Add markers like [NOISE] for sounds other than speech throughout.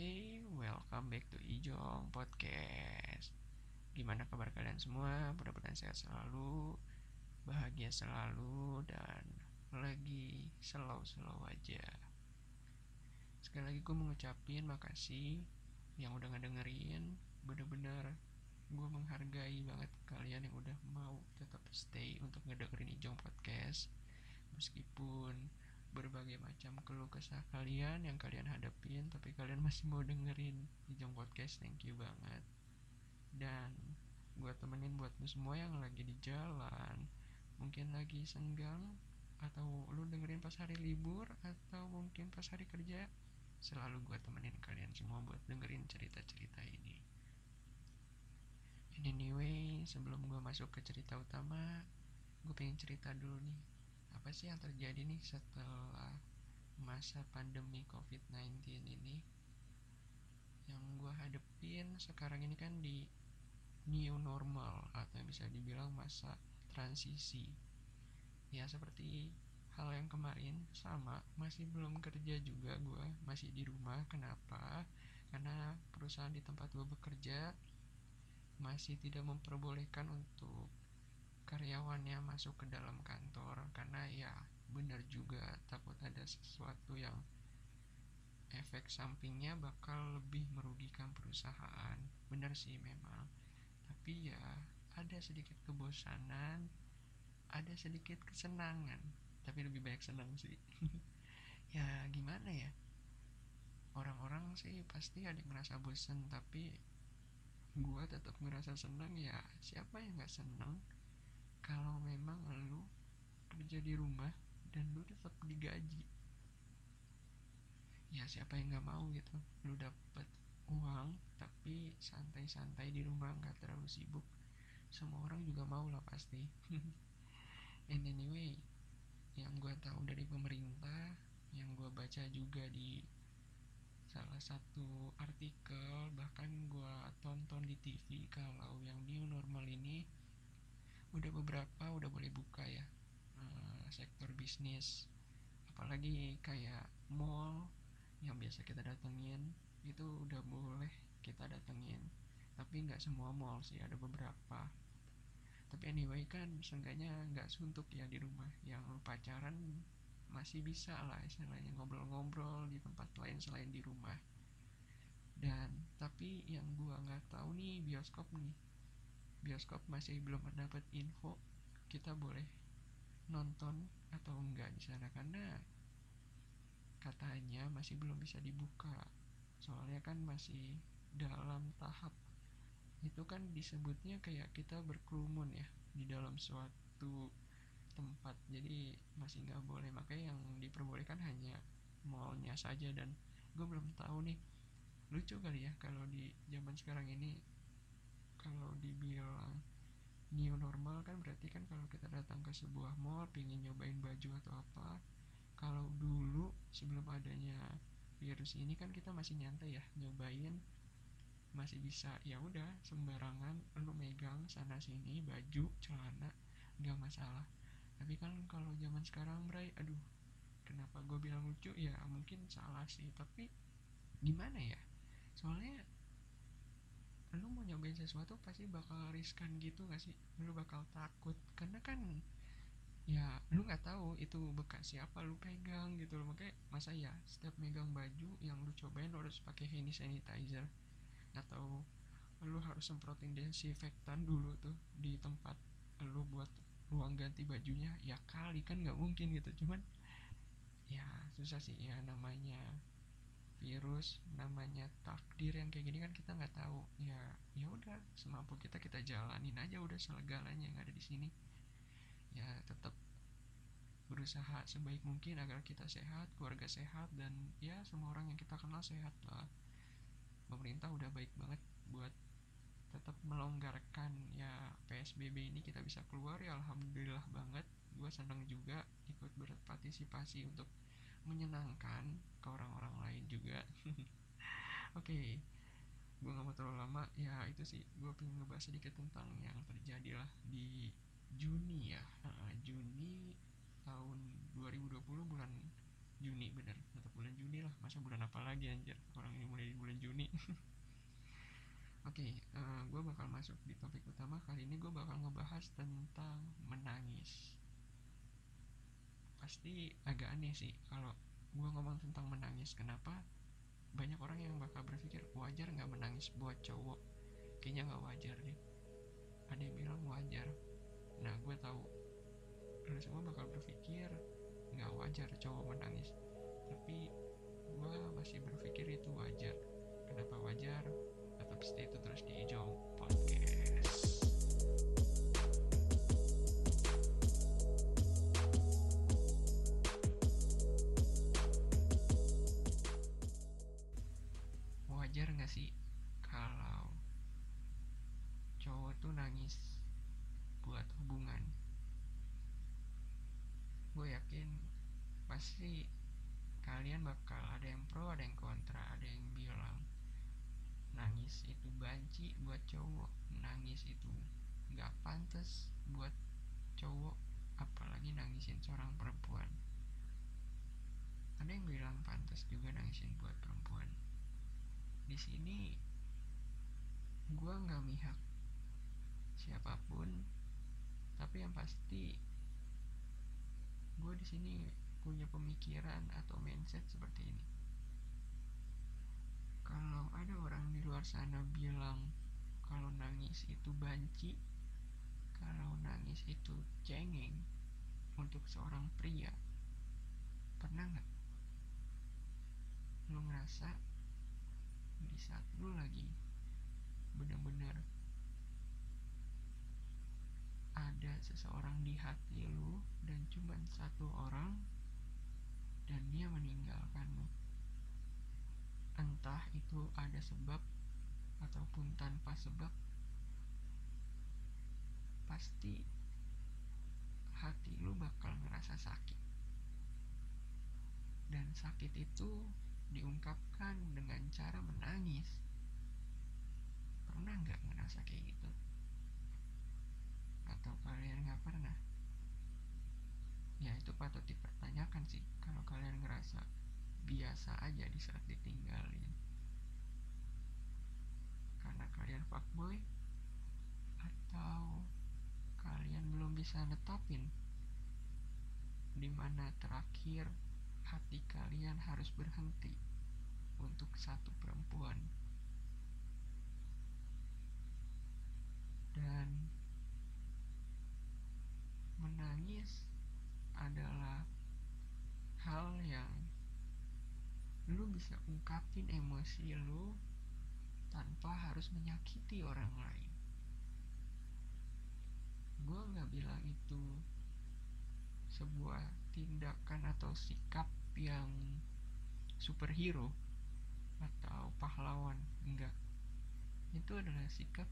Oke, welcome back to Ijong Podcast. Gimana kabar kalian semua? Mudah-mudahan sehat selalu, bahagia selalu, dan lagi slow-slow aja. Sekali lagi gue mengucapin makasih yang udah ngedengerin. Bener-bener gue menghargai banget kalian yang udah mau tetap stay untuk ngedengerin Ijong Podcast. Meskipun berbagai macam keluh kesah kalian yang kalian hadapin tapi kalian masih mau dengerin Ijong Podcast thank you banget. Dan gue temenin buat lu semua yang lagi di jalan mungkin lagi senggang atau lu dengerin pas hari libur atau mungkin pas hari kerja selalu gue temenin kalian semua buat dengerin cerita-cerita ini. Anyway sebelum gue masuk ke cerita utama gue pengen cerita dulu nih apa sih yang terjadi nih setelah masa pandemi COVID-19 ini? Yang gue hadepin sekarang ini kan di new normal atau bisa dibilang masa transisi. Ya seperti hal yang kemarin sama. Masih belum kerja juga gue masih di rumah. Kenapa? Karena perusahaan di tempat gue bekerja masih tidak memperbolehkan untuk karyawannya masuk ke dalam kantor karena ya benar juga takut ada sesuatu yang efek sampingnya bakal lebih merugikan perusahaan. Benar sih memang. Tapi ya ada sedikit kebosanan ada sedikit kesenangan. Tapi lebih banyak senang sih. [LAUGHS] Ya gimana ya? Orang-orang sih pasti ada yang ngerasa bosan tapi gua tetap ngerasa senang ya siapa yang nggak senang kalau memang lu kerja di rumah dan lu tetap digaji ya siapa yang nggak mau gitu. Lu dapat uang tapi santai-santai di rumah nggak terlalu sibuk. Semua orang juga mau lah pasti. [LAUGHS] And anyway yang gue tahu dari pemerintah yang gue baca juga di salah satu artikel bahkan gue tonton di TV kalau yang new normal ini udah beberapa udah boleh buka ya uh, sektor bisnis. Apalagi kayak mall yang biasa kita datengin itu udah boleh kita datengin. Tapi nggak semua mall sih ada beberapa. Tapi anyway kan seenggaknya nggak suntuk ya di rumah. Yang pacaran masih bisa lah istilahnya ngobrol-ngobrol di tempat lain selain di rumah. Dan tapi yang gua nggak tahu nih bioskop nih bioskop masih belum dapat info kita boleh nonton atau enggak di sana. Karena katanya masih belum bisa dibuka. Soalnya kan masih dalam tahap. Itu kan disebutnya kayak kita berkerumun ya di dalam suatu tempat. Jadi masih nggak boleh. Makanya yang diperbolehkan hanya mallnya saja. Dan gue belum tahu nih lucu kali ya kalau di zaman sekarang ini kalau dibilang new normal kan berarti kan kalau kita datang ke sebuah mall pingin nyobain baju atau apa kalau dulu sebelum adanya virus ini kan kita masih nyantai ya nyobain masih bisa. Ya udah sembarangan lu megang sana sini baju celana nggak masalah. Tapi kan kalau zaman sekarang Bray aduh kenapa gue bilang lucu? Ya mungkin salah sih tapi gimana ya? Soalnya lu mau nyobain sesuatu pasti bakal riskan gitu gak sih? Lu bakal takut. Karena kan ya lu nggak tahu itu bekas siapa lu pegang gitu loh. Makanya masa ya setiap megang baju yang lu cobain lu harus pakai hand sanitizer. Atau lu harus semprotin desinfektan dulu tuh di tempat lu buat ruang ganti bajunya. Ya kali kan nggak mungkin gitu. Cuman ya susah sih. Ya namanya virus namanya takdir yang kayak gini kan kita nggak tahu. Ya ya udah semampu kita kita jalanin aja udah segalanya yang ada di sini. Ya tetap berusaha sebaik mungkin agar kita sehat keluarga sehat dan ya semua orang yang kita kenal sehat lah. Pemerintah udah baik banget buat tetap melonggarkan ya PSBB ini. Kita bisa keluar ya alhamdulillah banget. Gue seneng juga ikut berpartisipasi untuk menyenangkan ke orang-orang lain juga. [LAUGHS] Oke okay. gue gak mau terlalu lama. Ya itu sih. Gue pengen ngebahas sedikit tentang yang terjadi lah di Juni ya. Uh, Juni tahun 2020 bulan Juni bener. Tetap bulan Juni lah. Masa bulan apa lagi anjir? Orang ini mulai di bulan [LAUGHS] Oke, okay, uh, eh, gue bakal masuk di topik utama. Kali ini gue bakal ngebahas tentang menangis. Pasti agak aneh sih kalau gue ngomong tentang menangis. Kenapa? Banyak orang yang bakal berpikir wajar nggak menangis buat cowok. Kayaknya nggak wajar deh. Ada yang bilang wajar. Nah, gue tahu. Lo semua bakal berpikir nggak wajar cowok menangis. Tapi gue masih berpikir itu wajar. Kenapa wajar? tetap stay itu terus di hijau podcast kalau cowok tuh nangis buat hubungan. Gue yakin pasti kalian bakal ada yang pro ada yang kontra ada yang bilang nangis itu banci buat cowok nangis itu nggak pantas buat cowok apalagi nangisin seorang perempuan. Ada yang bilang pantas juga nangisin buat perempuan. Di sini gue nggak mihak siapa pun tapi yang pasti gue di sini punya pemikiran atau mindset seperti ini. Kalau ada orang di luar sana bilang kalau nangis itu banci kalau nangis itu cengeng untuk seorang pria pernah nggak? Lu ngerasa di saat lu lagi benar-benar ada seseorang di hati lu dan cuma satu orang dan dia meninggalkanmu. Entah itu ada sebab ataupun tanpa sebab pasti hati lu bakal ngerasa sakit. Dan sakit itu diungkapkan dengan cara menangis pernah nggak ngerasa kayak gitu? Atau kalian nggak pernah? Ya itu patut dipertanyakan sih. Kalau kalian ngerasa biasa aja di saat ditinggalin. Karena kalian fuckboy atau kalian belum bisa netapin di mana terakhir hati kalian harus berhenti untuk satu perempuan dan menangis adalah hal yang lu bisa ungkapin emosi lu tanpa harus menyakiti orang lain. Gue nggak bilang itu sebuah tindakan atau sikap yang superhero atau pahlawan enggak. Itu adalah sikap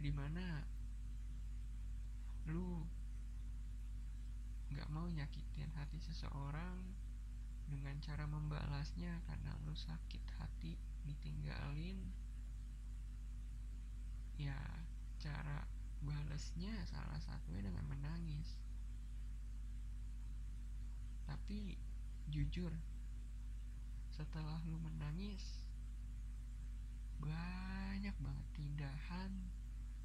di mana lu nggak mau nyakitin hati seseorang dengan cara membalasnya karena lu sakit hati ditinggalin ya cara balasnya salah satunya dengan menangis. Tapi jujur setelah lu menangis banyak banget tindakan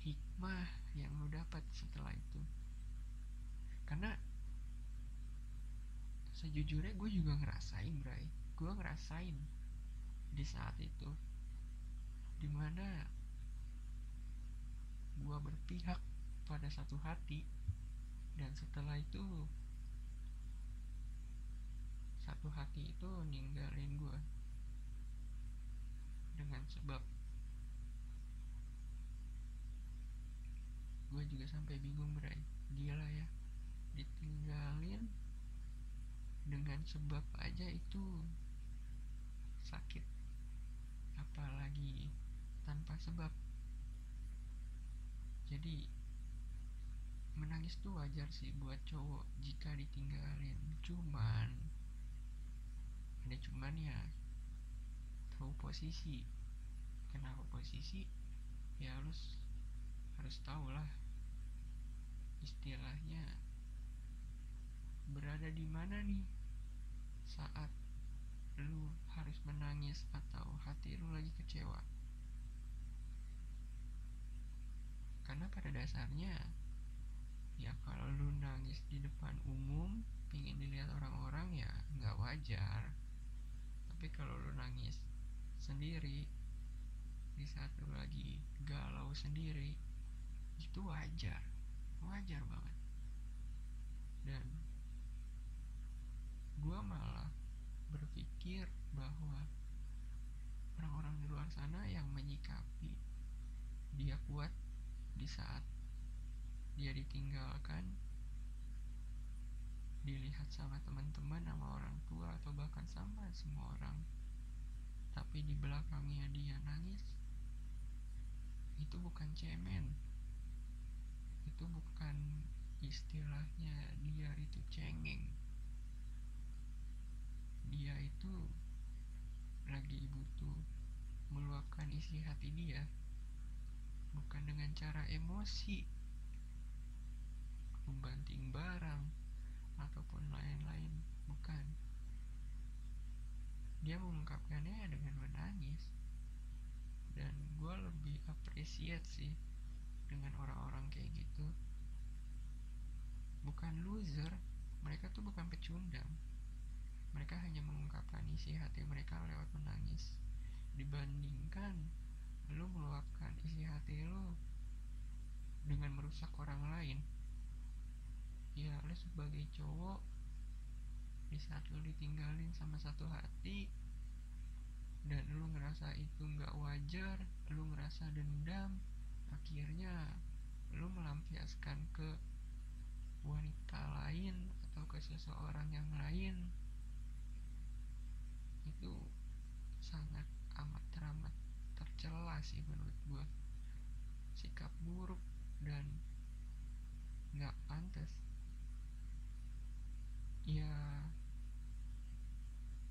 hikmah yang lu dapat setelah itu. Karena sejujurnya gue juga ngerasain bray. Gue ngerasain di saat itu di mana gue berpihak pada satu hati dan setelah itu satu hati itu ninggalin gue dengan sebab gue juga sampai bingung bray gila ya ditinggalin dengan sebab aja itu sakit. Apalagi tanpa sebab. Jadi menangis tuh wajar sih buat cowok jika ditinggalin. Cuman ada cuman ya tahu posisi. Kenapa posisi? Ya harus harus tahu lah istilahnya berada di mana nih saat lu harus menangis atau hati lu lagi kecewa? Karena pada dasarnya ya kalau lu nangis di depan umum pingin dilihat orang-orang ya nggak wajar. Tapi kalau lu nangis sendiri di saat lu lagi galau sendiri itu wajar wajar banget. Dan gue malah berpikir bahwa orang-orang di luar sana yang menyikapi dia kuat di saat dia ditinggalkan dilihat sama teman-teman sama orang tua atau bahkan sama semua orang tapi di belakangnya dia nangis itu bukan cemen itu bukan istilahnya dia itu cengeng. Dia itu lagi butuh meluapkan isi hati dia bukan dengan cara emosi membanting barang ataupun lain-lain bukan. Dia mengungkapkannya dengan menangis. Dan gue lebih apresiat sih dengan orang-orang kayak gitu bukan loser mereka tuh bukan pecundang. Mereka hanya mengungkapkan isi hati mereka lewat menangis. Dibandingkan lu meluapkan isi hati lu dengan merusak orang lain ya lu sebagai cowok di saat lu ditinggalin sama satu hati dan lu ngerasa itu nggak wajar lu ngerasa dendam akhirnya lu melampiaskan ke wanita lain atau ke seseorang yang lain. Itu sangat amat teramat tercela sih menurut gue sikap buruk dan nggak pantas. Ya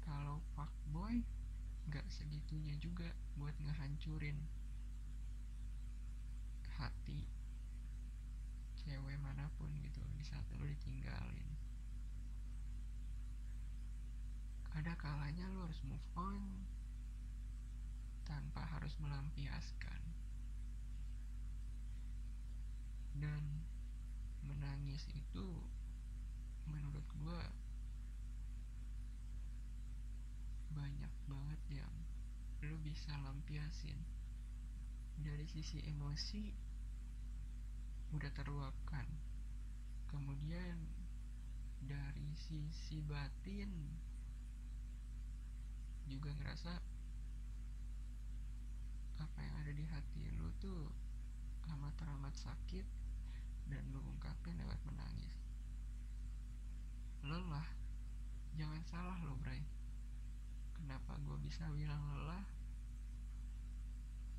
kalau boy nggak segitunya juga buat ngehancurin hati cewek mana pun gitu di saat lo ditinggalin. Ada kalanya lo harus move on tanpa harus melampiaskan. Dan menangis itu menurut gue banyak banget yang lu bisa lampiasin dari sisi emosi udah terluapkan. Kemudian dari sisi batin juga ngerasa apa yang ada di hati lu tuh amat teramat sakit dan lu ungkapin lewat menangis. Lelah. Jangan salah lo Bray. Kenapa gue bisa bilang lelah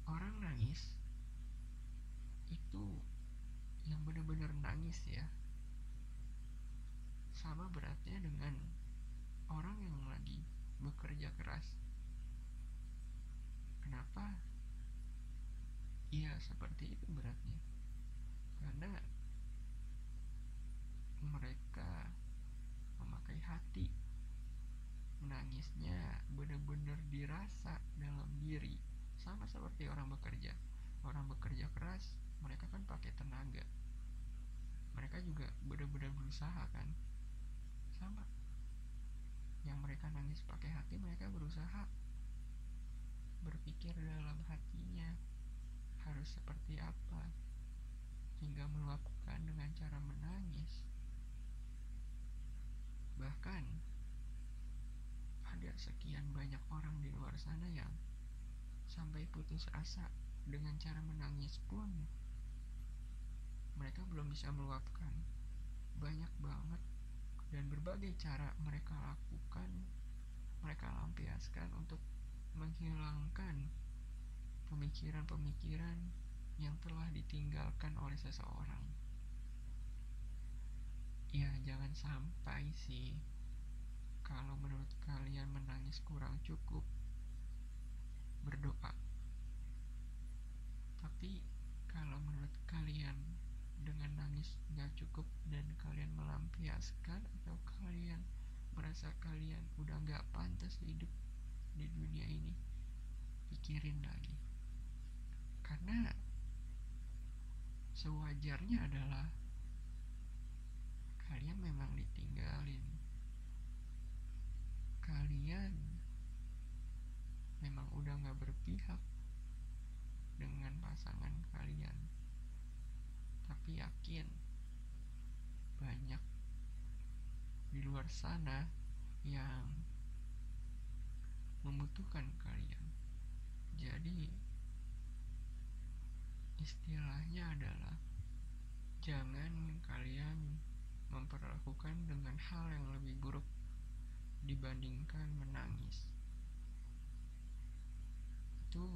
orang nangis itu yang bener-bener nangis ya. Sama beratnya dengan orang yang lagi bekerja keras. Kenapa? Iya seperti itu beratnya. Karena mereka memakai hati. Menangisnya benar-benar dirasa dalam diri sama seperti orang bekerja. Orang bekerja keras mereka kan pakai tenaga. Mereka juga benar-benar berusaha kan? Sama. Yang mereka nangis pakai hati mereka berusaha. Berpikir dalam hatinya harus seperti apa hingga meluapkan dengan cara menangis. Bahkan ada sekian banyak orang di luar sana yang sampai putus asa dengan cara menangis pun mereka belum bisa meluapkan. Banyak banget dan berbagai cara mereka lakukan mereka lampiaskan untuk menghilangkan pemikiran-pemikiran yang telah ditinggalkan oleh seseorang. Ya jangan sampai sih kalau menurut kalian menangis kurang cukup berdoa. Tapi kalau menurut kalian dengan nangis nggak cukup dan kalian melampiaskan atau kalian merasa kalian udah nggak pantas hidup di dunia ini pikirin lagi. Karena sewajarnya adalah kalian memang ditinggalin. Kalian memang udah gak berpihak dengan pasangan kalian. Tapi yakin banyak di luar sana yang membutuhkan kalian. Jadi istilahnya adalah jangan kalian memperlakukan dengan hal yang lebih buruk dibandingkan menangis itu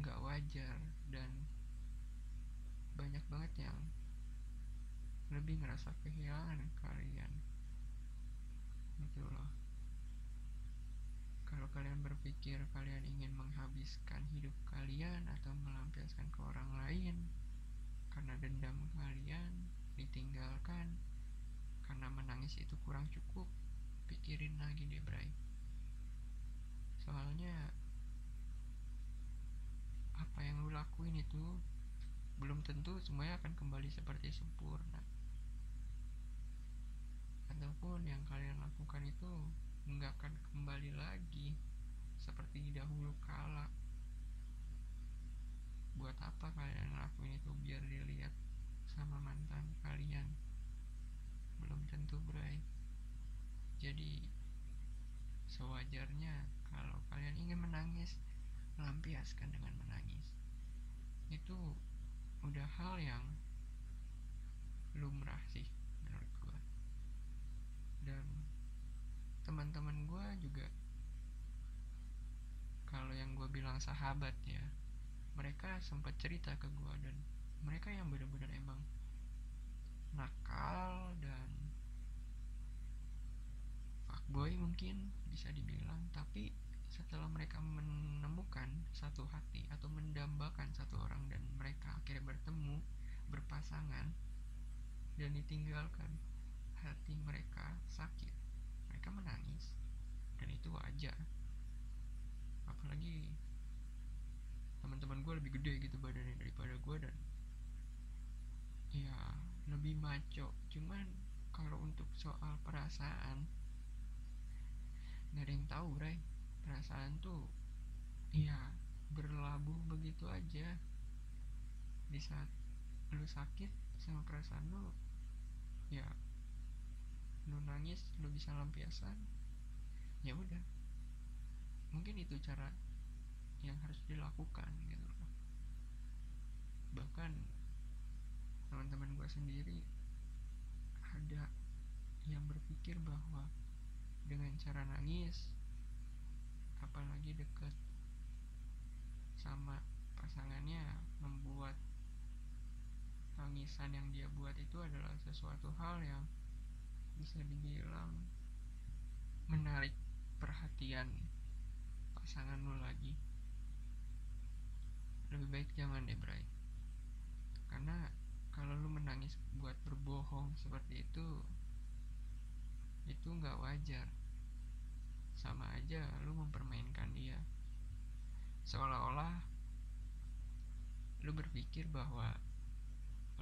nggak wajar dan banyak banget yang lebih ngerasa kehilangan kalian. Gitu loh. Kalau kalian berpikir kalian ingin menghabiskan hidup kalian atau melampiaskan ke orang lain karena dendam kalian ditinggalkan karena menangis itu kurang cukup pikirin lagi deh Bray soalnya apa yang lu lakuin itu belum tentu semuanya akan kembali seperti sempurna. Ataupun yang kalian lakukan itu nggak akan kembali lagi seperti dahulu kala. Buat apa kalian ngelakuin itu biar dilihat sama mantan kalian? Belum tentu bray. Jadi sewajarnya kalau kalian ingin menangis lampiaskan dengan menangis itu udah hal yang lumrah sih menurut gue dan teman-teman gue juga kalau yang gue bilang sahabat ya mereka sempat cerita ke gue dan mereka yang benar-benar emang nakal dan fuckboy mungkin bisa dibilang. Tapi setelah mereka menemukan satu hati atau mendambakan satu orang dan mereka akhirnya bertemu berpasangan dan ditinggalkan hati mereka sakit. Mereka menangis dan itu wajar. Apalagi teman-teman gue lebih gede gitu badannya daripada gue dan ya lebih maco. Cuman kalau untuk soal perasaan nggak ada yang tahu Ray perasaan tuh ya berlabuh begitu aja. Di saat lu sakit sama perasaan lu ya lu nangis lu bisa lampiasan ya udah. Mungkin itu cara yang harus dilakukan gitu bahkan teman-teman gue sendiri ada yang berpikir bahwa dengan cara nangis apalagi deket sama pasangannya membuat tangisan yang dia buat itu adalah sesuatu hal yang bisa dibilang menarik perhatian pasangan lu lagi. Lebih baik jangan deh Bray. Karena kalau lu menangis buat berbohong seperti itu itu nggak wajar sama aja lu mempermainkan dia. Seolah-olah lu berpikir bahwa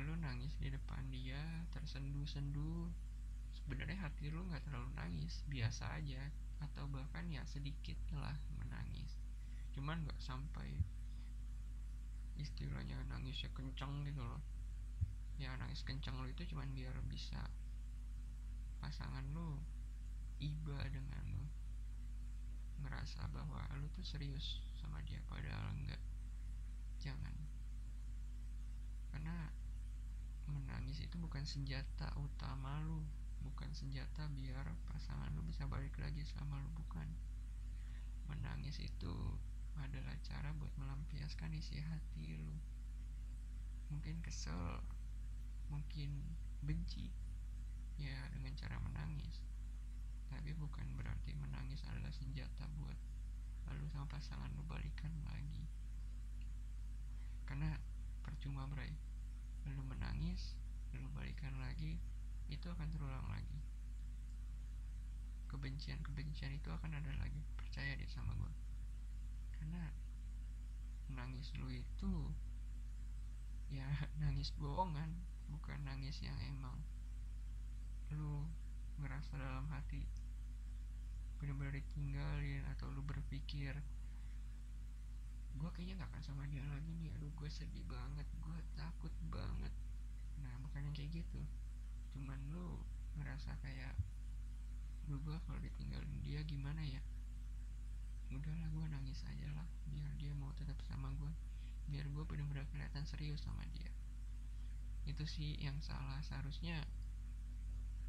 lu nangis di depan dia tersendu-sendu sebenarnya hati lu nggak terlalu nangis biasa aja atau bahkan ya sedikit lah menangis. Cuman nggak sampai istilahnya nangisnya kencang gitu loh. Ya nangis kencang lu itu cuman biar bisa pasangan lu iba dengan lu ngerasa bahwa lu tuh serius sama dia padahal enggak. Jangan. Karena menangis itu bukan senjata utama lu bukan senjata biar pasangan lu bisa balik lagi sama lu bukan. Menangis itu adalah cara buat melampiaskan isi hati lu. Mungkin kesel mungkin benci ya dengan cara menangis tapi bukan berarti menangis adalah senjata buat lalu sama pasangan lu balikan lagi. Karena percuma bray. Lu menangis lu balikan lagi itu akan terulang lagi. Kebencian kebencian itu akan ada lagi. Percaya deh sama gue karena nangis lu itu ya [LAUGHS] nangis bohongan bukan nangis yang emang lu ngerasa dalam hati bener-bener ditinggalin atau lu berpikir gue kayaknya gak akan sama dia lagi nih aduh gue sedih banget gue takut banget. Nah bukan yang kayak gitu. Cuman lu ngerasa kayak lu gue kalau ditinggalin dia gimana ya? Udahlah gue nangis aja lah biar dia mau tetap sama gue biar gue bener-bener kelihatan serius sama dia. Itu sih yang salah. Seharusnya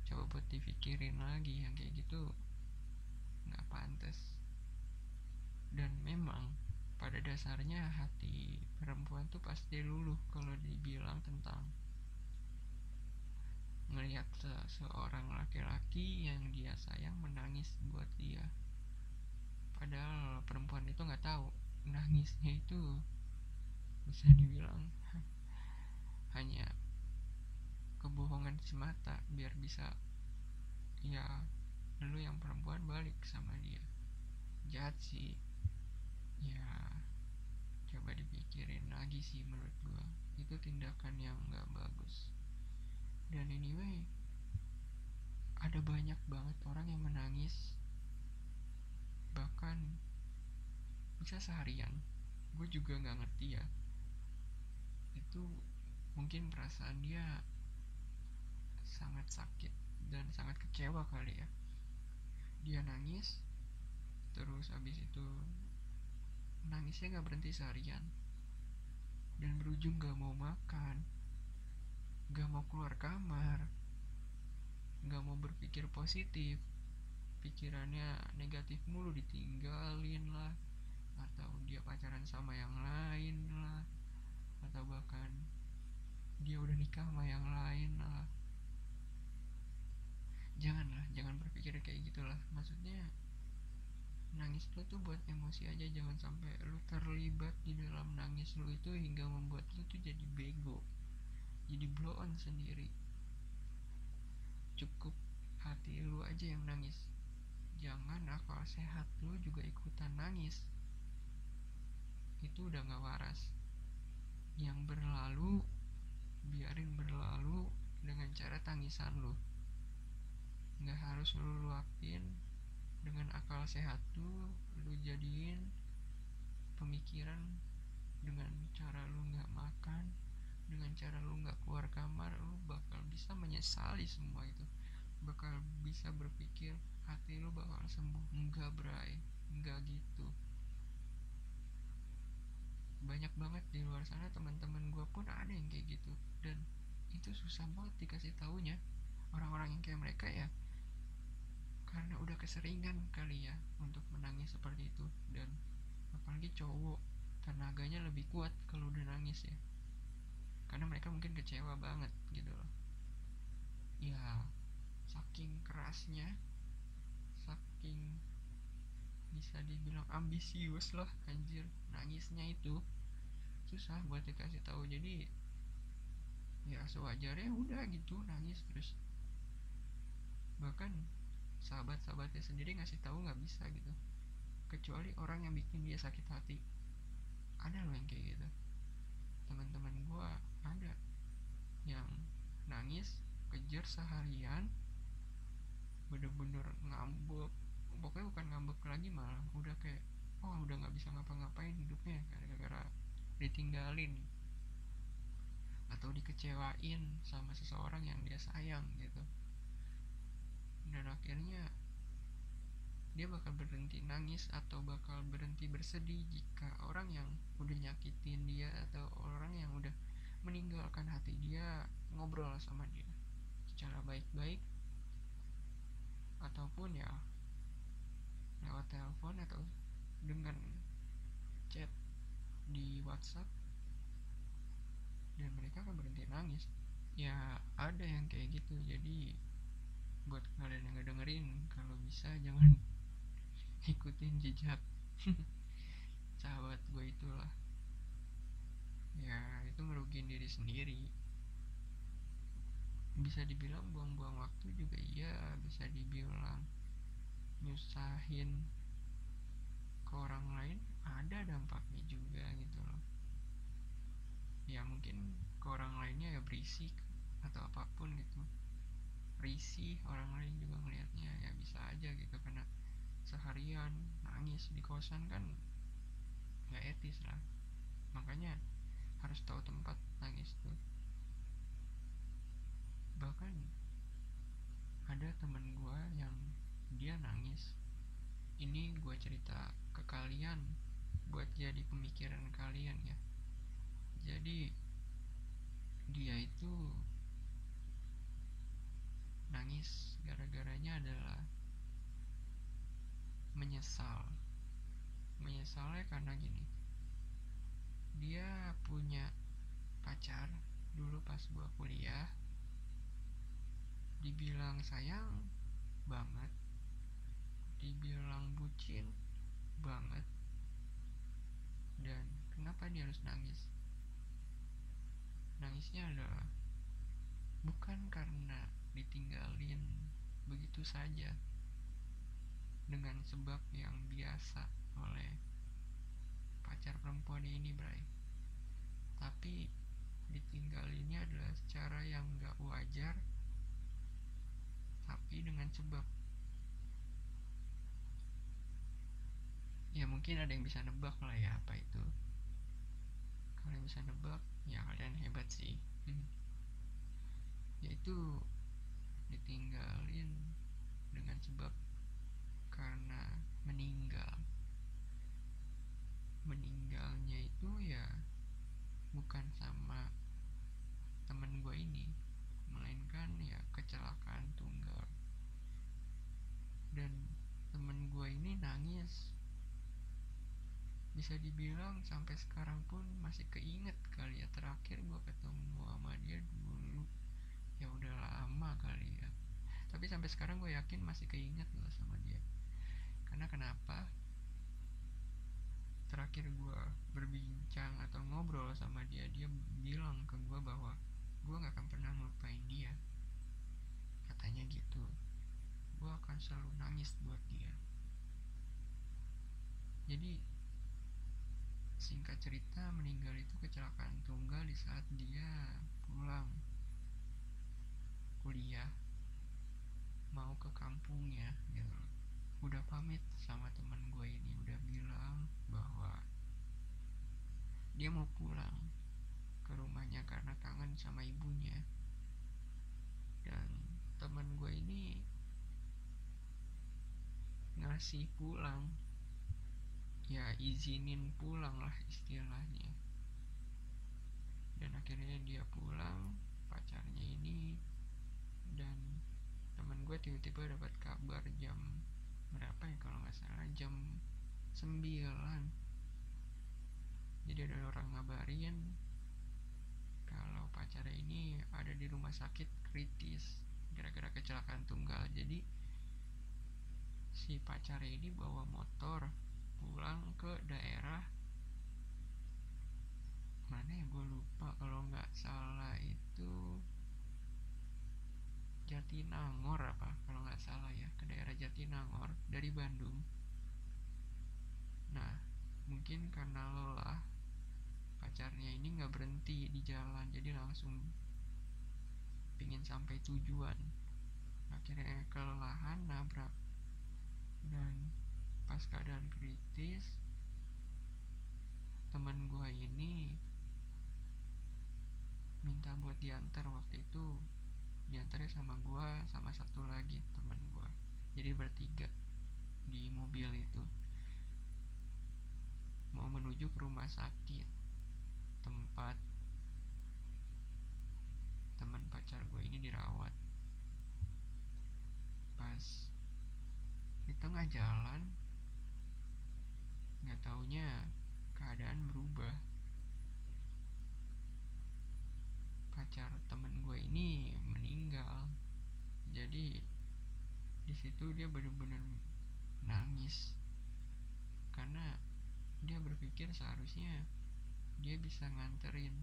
coba buat dipikirin lagi yang kayak gitu nggak pantas dan memang pada dasarnya hati perempuan tuh pasti luluh kalau dibilang tentang ngelihat seorang laki-laki yang dia sayang menangis buat dia. Padahal perempuan itu nggak tahu nangisnya itu bisa dibilang [LAUGHS] hanya kebohongan semata biar bisa ya lalu yang perempuan balik sama dia. Jahat sih. Ya coba dipikirin lagi sih menurut gua. Itu tindakan yang nggak bagus. Dan anyway ada banyak banget orang yang menangis. Bahkan bisa seharian. Gue juga nggak ngerti ya. Itu mungkin perasaan dia sangat sakit dan sangat kecewa kali ya dia nangis terus habis itu nangisnya nggak berhenti seharian. Dan berujung gak mau makan gak mau keluar kamar gak mau berpikir positif pikirannya negatif mulu ditinggalin lah atau dia pacaran sama yang lain lah atau bahkan dia udah nikah sama yang lain lah janganlah jangan berpikir kayak gitulah. Maksudnya nangis lu tuh buat emosi aja. Jangan sampai lu terlibat di dalam nangis lu itu hingga membuat lu tuh jadi bego. Jadi blow on sendiri. Cukup hati lu aja yang nangis. Jangan akal sehat lu juga ikutan nangis. Itu udah gak waras. Yang berlalu biarin berlalu dengan cara tangisan lu nggak harus lu luapin. Dengan akal sehat tuh lu jadiin pemikiran. Dengan cara lu nggak makan dengan cara lu nggak keluar kamar lu bakal bisa menyesali semua itu. Bakal bisa berpikir hati lu bakal sembuh. Enggak bray. Enggak gitu. Banyak banget di luar sana teman-teman gue pun ada yang kayak gitu. Dan itu susah banget dikasih taunya. Orang-orang yang kayak mereka ya karena udah keseringan kali ya untuk menangis seperti itu. Dan apalagi cowok tenaganya lebih kuat kalau udah nangis ya. Karena mereka mungkin kecewa banget gitu loh. Ya saking kerasnya saking bisa dibilang ambisius lah anjir nangisnya itu susah buat dikasih tahu. Jadi ya sewajarnya udah gitu nangis terus. Bahkan sahabat-sahabatnya sendiri ngasih tahu nggak bisa gitu. Kecuali orang yang bikin dia sakit hati. Ada loh yang kayak gitu. Teman-teman gue ada yang nangis kejar seharian bener-bener ngambek. Pokoknya bukan ngambek lagi malah udah kayak oh udah nggak bisa ngapa-ngapain hidupnya gara-gara ditinggalin. Atau dikecewain sama seseorang yang dia sayang gitu dan akhirnya dia bakal berhenti nangis atau bakal berhenti bersedih jika orang yang udah nyakitin dia atau orang yang udah meninggalkan hati dia ngobrol sama dia secara baik-baik ataupun ya lewat telepon atau dengan chat di WhatsApp dan mereka akan berhenti nangis. Ya ada yang kayak gitu. Jadi buat kalian yang dengerin kalau bisa jangan [LAUGHS] ikutin jejak [LAUGHS] sahabat gue itulah. Ya itu ngerugiin diri sendiri. Bisa dibilang buang-buang waktu juga iya bisa dibilang nyusahin ke orang lain ada dampaknya juga gitu loh. Ya mungkin ke orang lainnya ya berisik atau apa pun gitu risih orang lain juga ngelihatnya ya bisa aja gitu karena seharian nangis di kosan kan nggak etis lah. Makanya harus tahu tempat nangis tuh. Bahkan ada temen gue yang dia nangis. Ini gue cerita ke kalian buat jadi pemikiran kalian ya. Jadi dia itu nangis gara-garanya adalah menyesal. Menyesalnya karena gini. Dia punya pacar dulu pas gua kuliah. Dibilang sayang banget. Dibilang bucin banget. Dan kenapa dia harus nangis? Nangisnya adalah bukan karena ditinggalin begitu saja dengan sebab yang biasa oleh pacar perempuan ini Bray. Tapi ditinggalinnya adalah secara yang gak wajar tapi dengan sebab. Ya mungkin ada yang bisa nebak lah ya apa itu. Kalau yang bisa nebak ya kalian hebat sih. Hmm. yaitu ditinggalin dengan sebab karena meninggal. Meninggalnya itu ya bukan sama temen gue ini melainkan ya kecelakaan tunggal. Dan temen gue ini nangis. Bisa dibilang sampai sekarang pun masih keinget kali ya terakhir gue ketemu sama dia dulu ya udah lama kali ya. Tapi sampai sekarang gue yakin masih keinget loh sama dia. Karena kenapa? Terakhir gue berbincang atau ngobrol sama dia dia bilang ke gue bahwa gue gak akan pernah ngelupain dia. Katanya gitu. Gue akan selalu nangis buat dia. Jadi singkat cerita meninggal itu kecelakaan tunggal di saat dia pulang kuliah mau ke kampungnya gitu. Udah pamit sama teman gue ini udah bilang bahwa dia mau pulang ke rumahnya karena kangen sama ibunya. Dan teman gue ini ngasih pulang ya izinin pulang lah istilahnya. Dan akhirnya dia pulang pacarnya ini dan teman gue tiba-tiba dapat kabar jam berapa ya kalau nggak salah jam 9 jadi ada orang ngabarin kalau pacarnya ini ada di rumah sakit kritis gara-gara kecelakaan tunggal. Jadi si pacarnya ini bawa motor pulang ke daerah mana ya gue lupa. Kalau nggak salah itu Jatinangor apa kalau nggak salah ya ke daerah Jatinangor dari Bandung. Nah mungkin karena lelah pacarnya ini nggak berhenti di jalan jadi langsung pingin sampai tujuan. Akhirnya kelelahan nabrak. Dan pas keadaan kritis teman gue ini minta buat diantar waktu itu diantarnya sama gue sama satu lagi teman gue jadi bertiga di mobil itu. Mau menuju ke rumah sakit tempat teman pacar gue ini dirawat. Pas di tengah jalan nggak taunya keadaan berubah. Pacar temen gue ini meninggal. Jadi di situ dia benar-benar nangis. Karena dia berpikir seharusnya dia bisa nganterin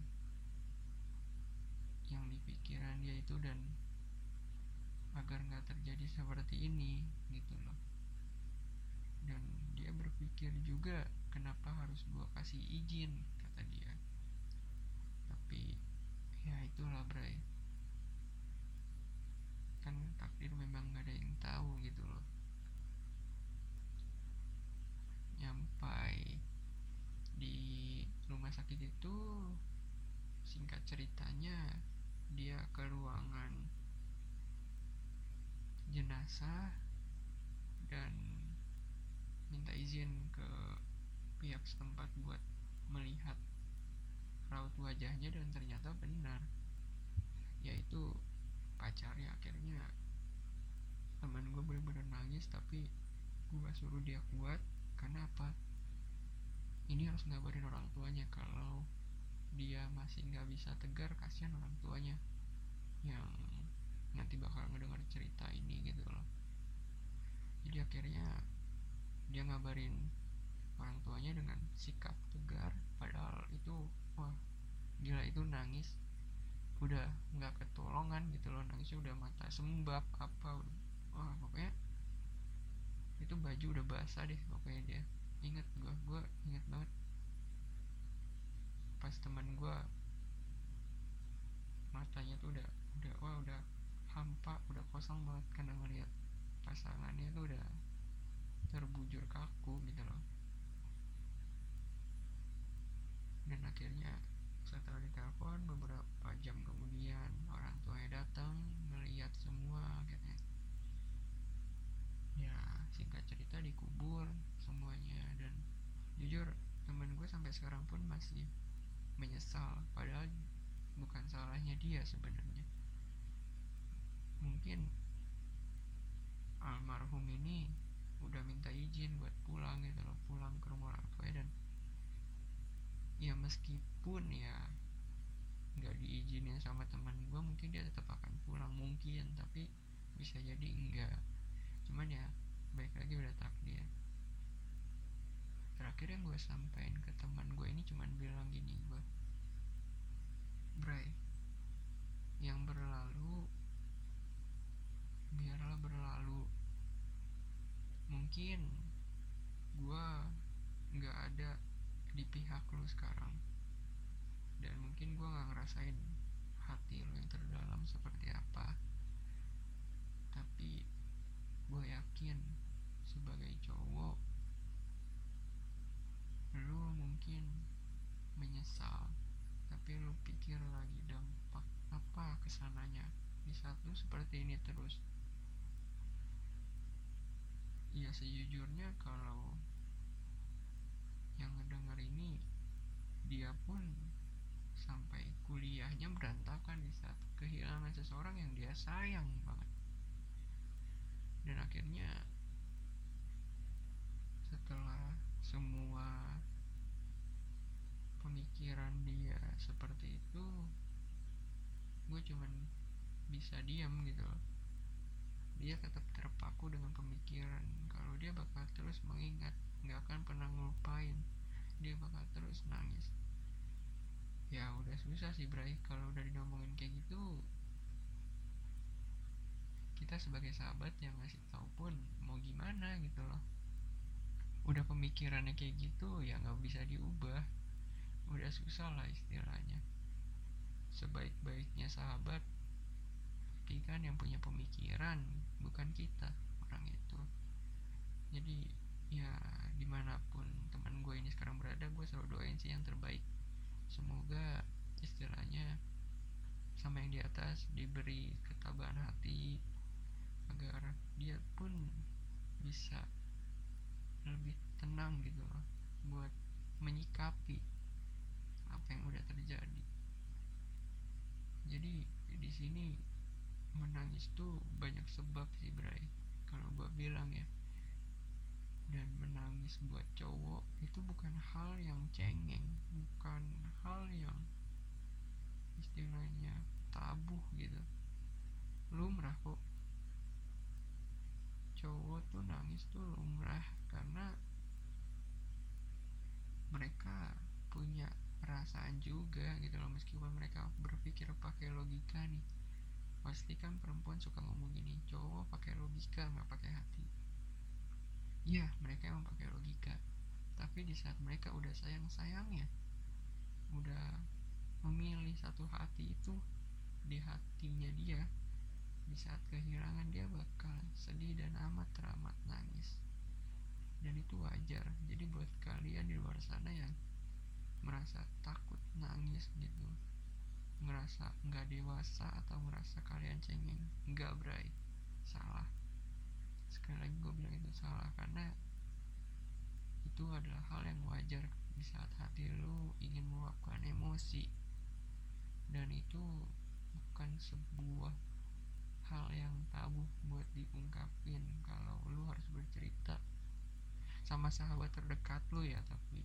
yang di pikiran dia itu dan agar nggak terjadi seperti ini gitu loh. Dan dia berpikir juga kenapa harus gue kasih izin kata dia. Tapi ya itulah Bray takdir memang gak ada yang tahu gitu loh. Nyampai di rumah sakit itu singkat ceritanya dia ke ruangan jenazah dan minta izin ke pihak setempat buat melihat raut wajahnya dan ternyata benar yaitu pacarnya akhirnya teman gue bener-bener nangis tapi gue suruh dia kuat karena apa? Ini harus ngabarin orang tuanya kalau dia masih nggak bisa tegar kasihan orang tuanya yang nanti bakal ngedengar cerita ini gitu loh. Jadi akhirnya dia ngabarin orang tuanya dengan sikap tegar padahal itu wah gila itu nangis. Udah nggak ketolongan gitu loh nangisnya udah mata sembab apa wah pokoknya itu baju udah basah deh pokoknya dia. Inget gue gue inget banget. Pas teman gue matanya tuh udah udah wah udah hampa udah kosong banget karena ngeliat pasangannya tuh udah terbujur kaku gitu loh. Dan akhirnya setelah ditelepon beberapa jam kemudian orang tuanya datang melihat semua gitu ya singkat dikubur semuanya. Dan jujur temen gue sampai sekarang pun masih menyesal. Padahal bukan salahnya dia sebenarnya. Mungkin almarhum ini udah minta izin buat pulang gitu loh pulang ke rumah orang tua dan ya meskipun ya nggak diizinin sama teman gue mungkin dia tetap akan pulang. Mungkin tapi bisa jadi enggak cuman ya baik lagi udah takdir terakhir yang gue sampein ke teman gue ini cuman bilang gini gue Bray yang berlalu biarlah berlalu. Mungkin gue nggak ada di pihak lu sekarang. Dan mungkin gue nggak ngerasain hati lu yang terdalam seperti apa. Tapi gue yakin sebagai cowok lu mungkin menyesal tapi lu pikir lagi dampak apa ke sananya di saat lu seperti ini terus? Ya sejujurnya kalau yang ngedenger ini dia pun sampai kuliahnya berantakan di saat kehilangan seseorang yang dia sayang banget. Dan akhirnya setelah semua pemikiran dia seperti itu gue cuman bisa diam gitu loh. Dia tetap terpaku dengan pemikiran. Kalau dia bakal terus mengingat nggak akan pernah ngelupain. Dia bakal terus nangis. Ya udah susah sih Bray. Kalau udah diomongin kayak gitu kita sebagai sahabat yang ngasih tahu pun mau gimana gitu loh udah pemikirannya kayak gitu ya nggak bisa diubah. Udah susah lah istilahnya. Sebaik-baiknya sahabat tapi kan yang punya pemikiran bukan kita orang itu. Jadi ya di mana pun teman gue ini sekarang berada gue selalu doain sih yang terbaik. Semoga istilahnya sama yang di atas diberi ketabahan hati agar dia pun bisa lebih tenang gitu loh buat menyikapi apa yang udah terjadi. Jadi di sini menangis tuh banyak sebab sih Bray. Kalau gue bilang ya. Dan menangis buat cowok itu bukan hal yang cengeng bukan hal yang istilahnya tabu gitu. Lumrah kok cowok tuh nangis tuh lumrah karena mereka punya perasaan juga gitu loh. Meskipun mereka berpikir pakai logika nih pasti kan perempuan suka ngomong gini cowok pakai logika nggak pakai hati. Iya mereka emang pakai logika. Tapi di saat mereka udah sayang sayangnya udah memilih satu hati itu di hatinya dia di saat kehilangan dia bakal sedih dan amat teramat nangis. Dan itu wajar. Jadi buat kalian di luar sana yang merasa takut nangis gitu ngerasa nggak dewasa atau ngerasa kalian cengeng nggak berai salah. Sekali lagi gue bilang itu salah karena itu adalah hal yang wajar di saat hati lu ingin meluapkan emosi. Dan itu bukan sebuah hal yang tabu buat diungkapin kalau lu harus bercerita sama sahabat terdekat lu ya tapi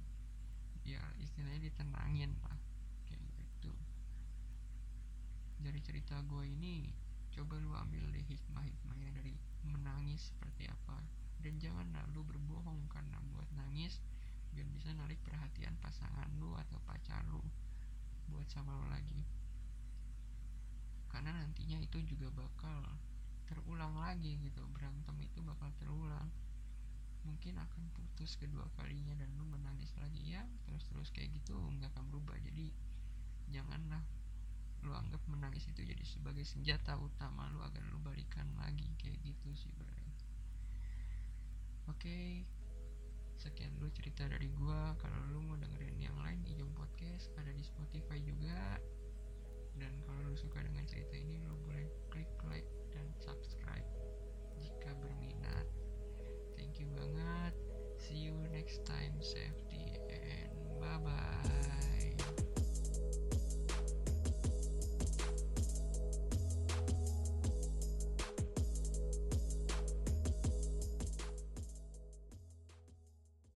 ya istilahnya ditenangin lah kayak gitu. Dari cerita gue ini coba lu ambil deh hikmah-hikmahnya dari menangis seperti apa. Dan jangan lu berbohong karena buat nangis biar bisa narik perhatian pasangan lu atau pacar lu buat sama lu lagi karena nantinya itu juga bakal terulang lagi gitu. Berantem itu bakal terulang. Mungkin akan putus kedua kalinya dan lu menangis lagi. Ya terus terus kayak gitu nggak akan berubah. Jadi janganlah lu anggap menangis itu jadi sebagai senjata utama lu agar lu balikan lagi. Kayak gitu sih bray oke sekian dulu cerita dari gua. Kalau lu mau dengerin yang lain Ijom Podcast ada di Spotify juga dan kalau lu suka dengan cerita ini lu boleh klik like dan subscribe jika berminat. Thank you banget. See you next time safety and bye bye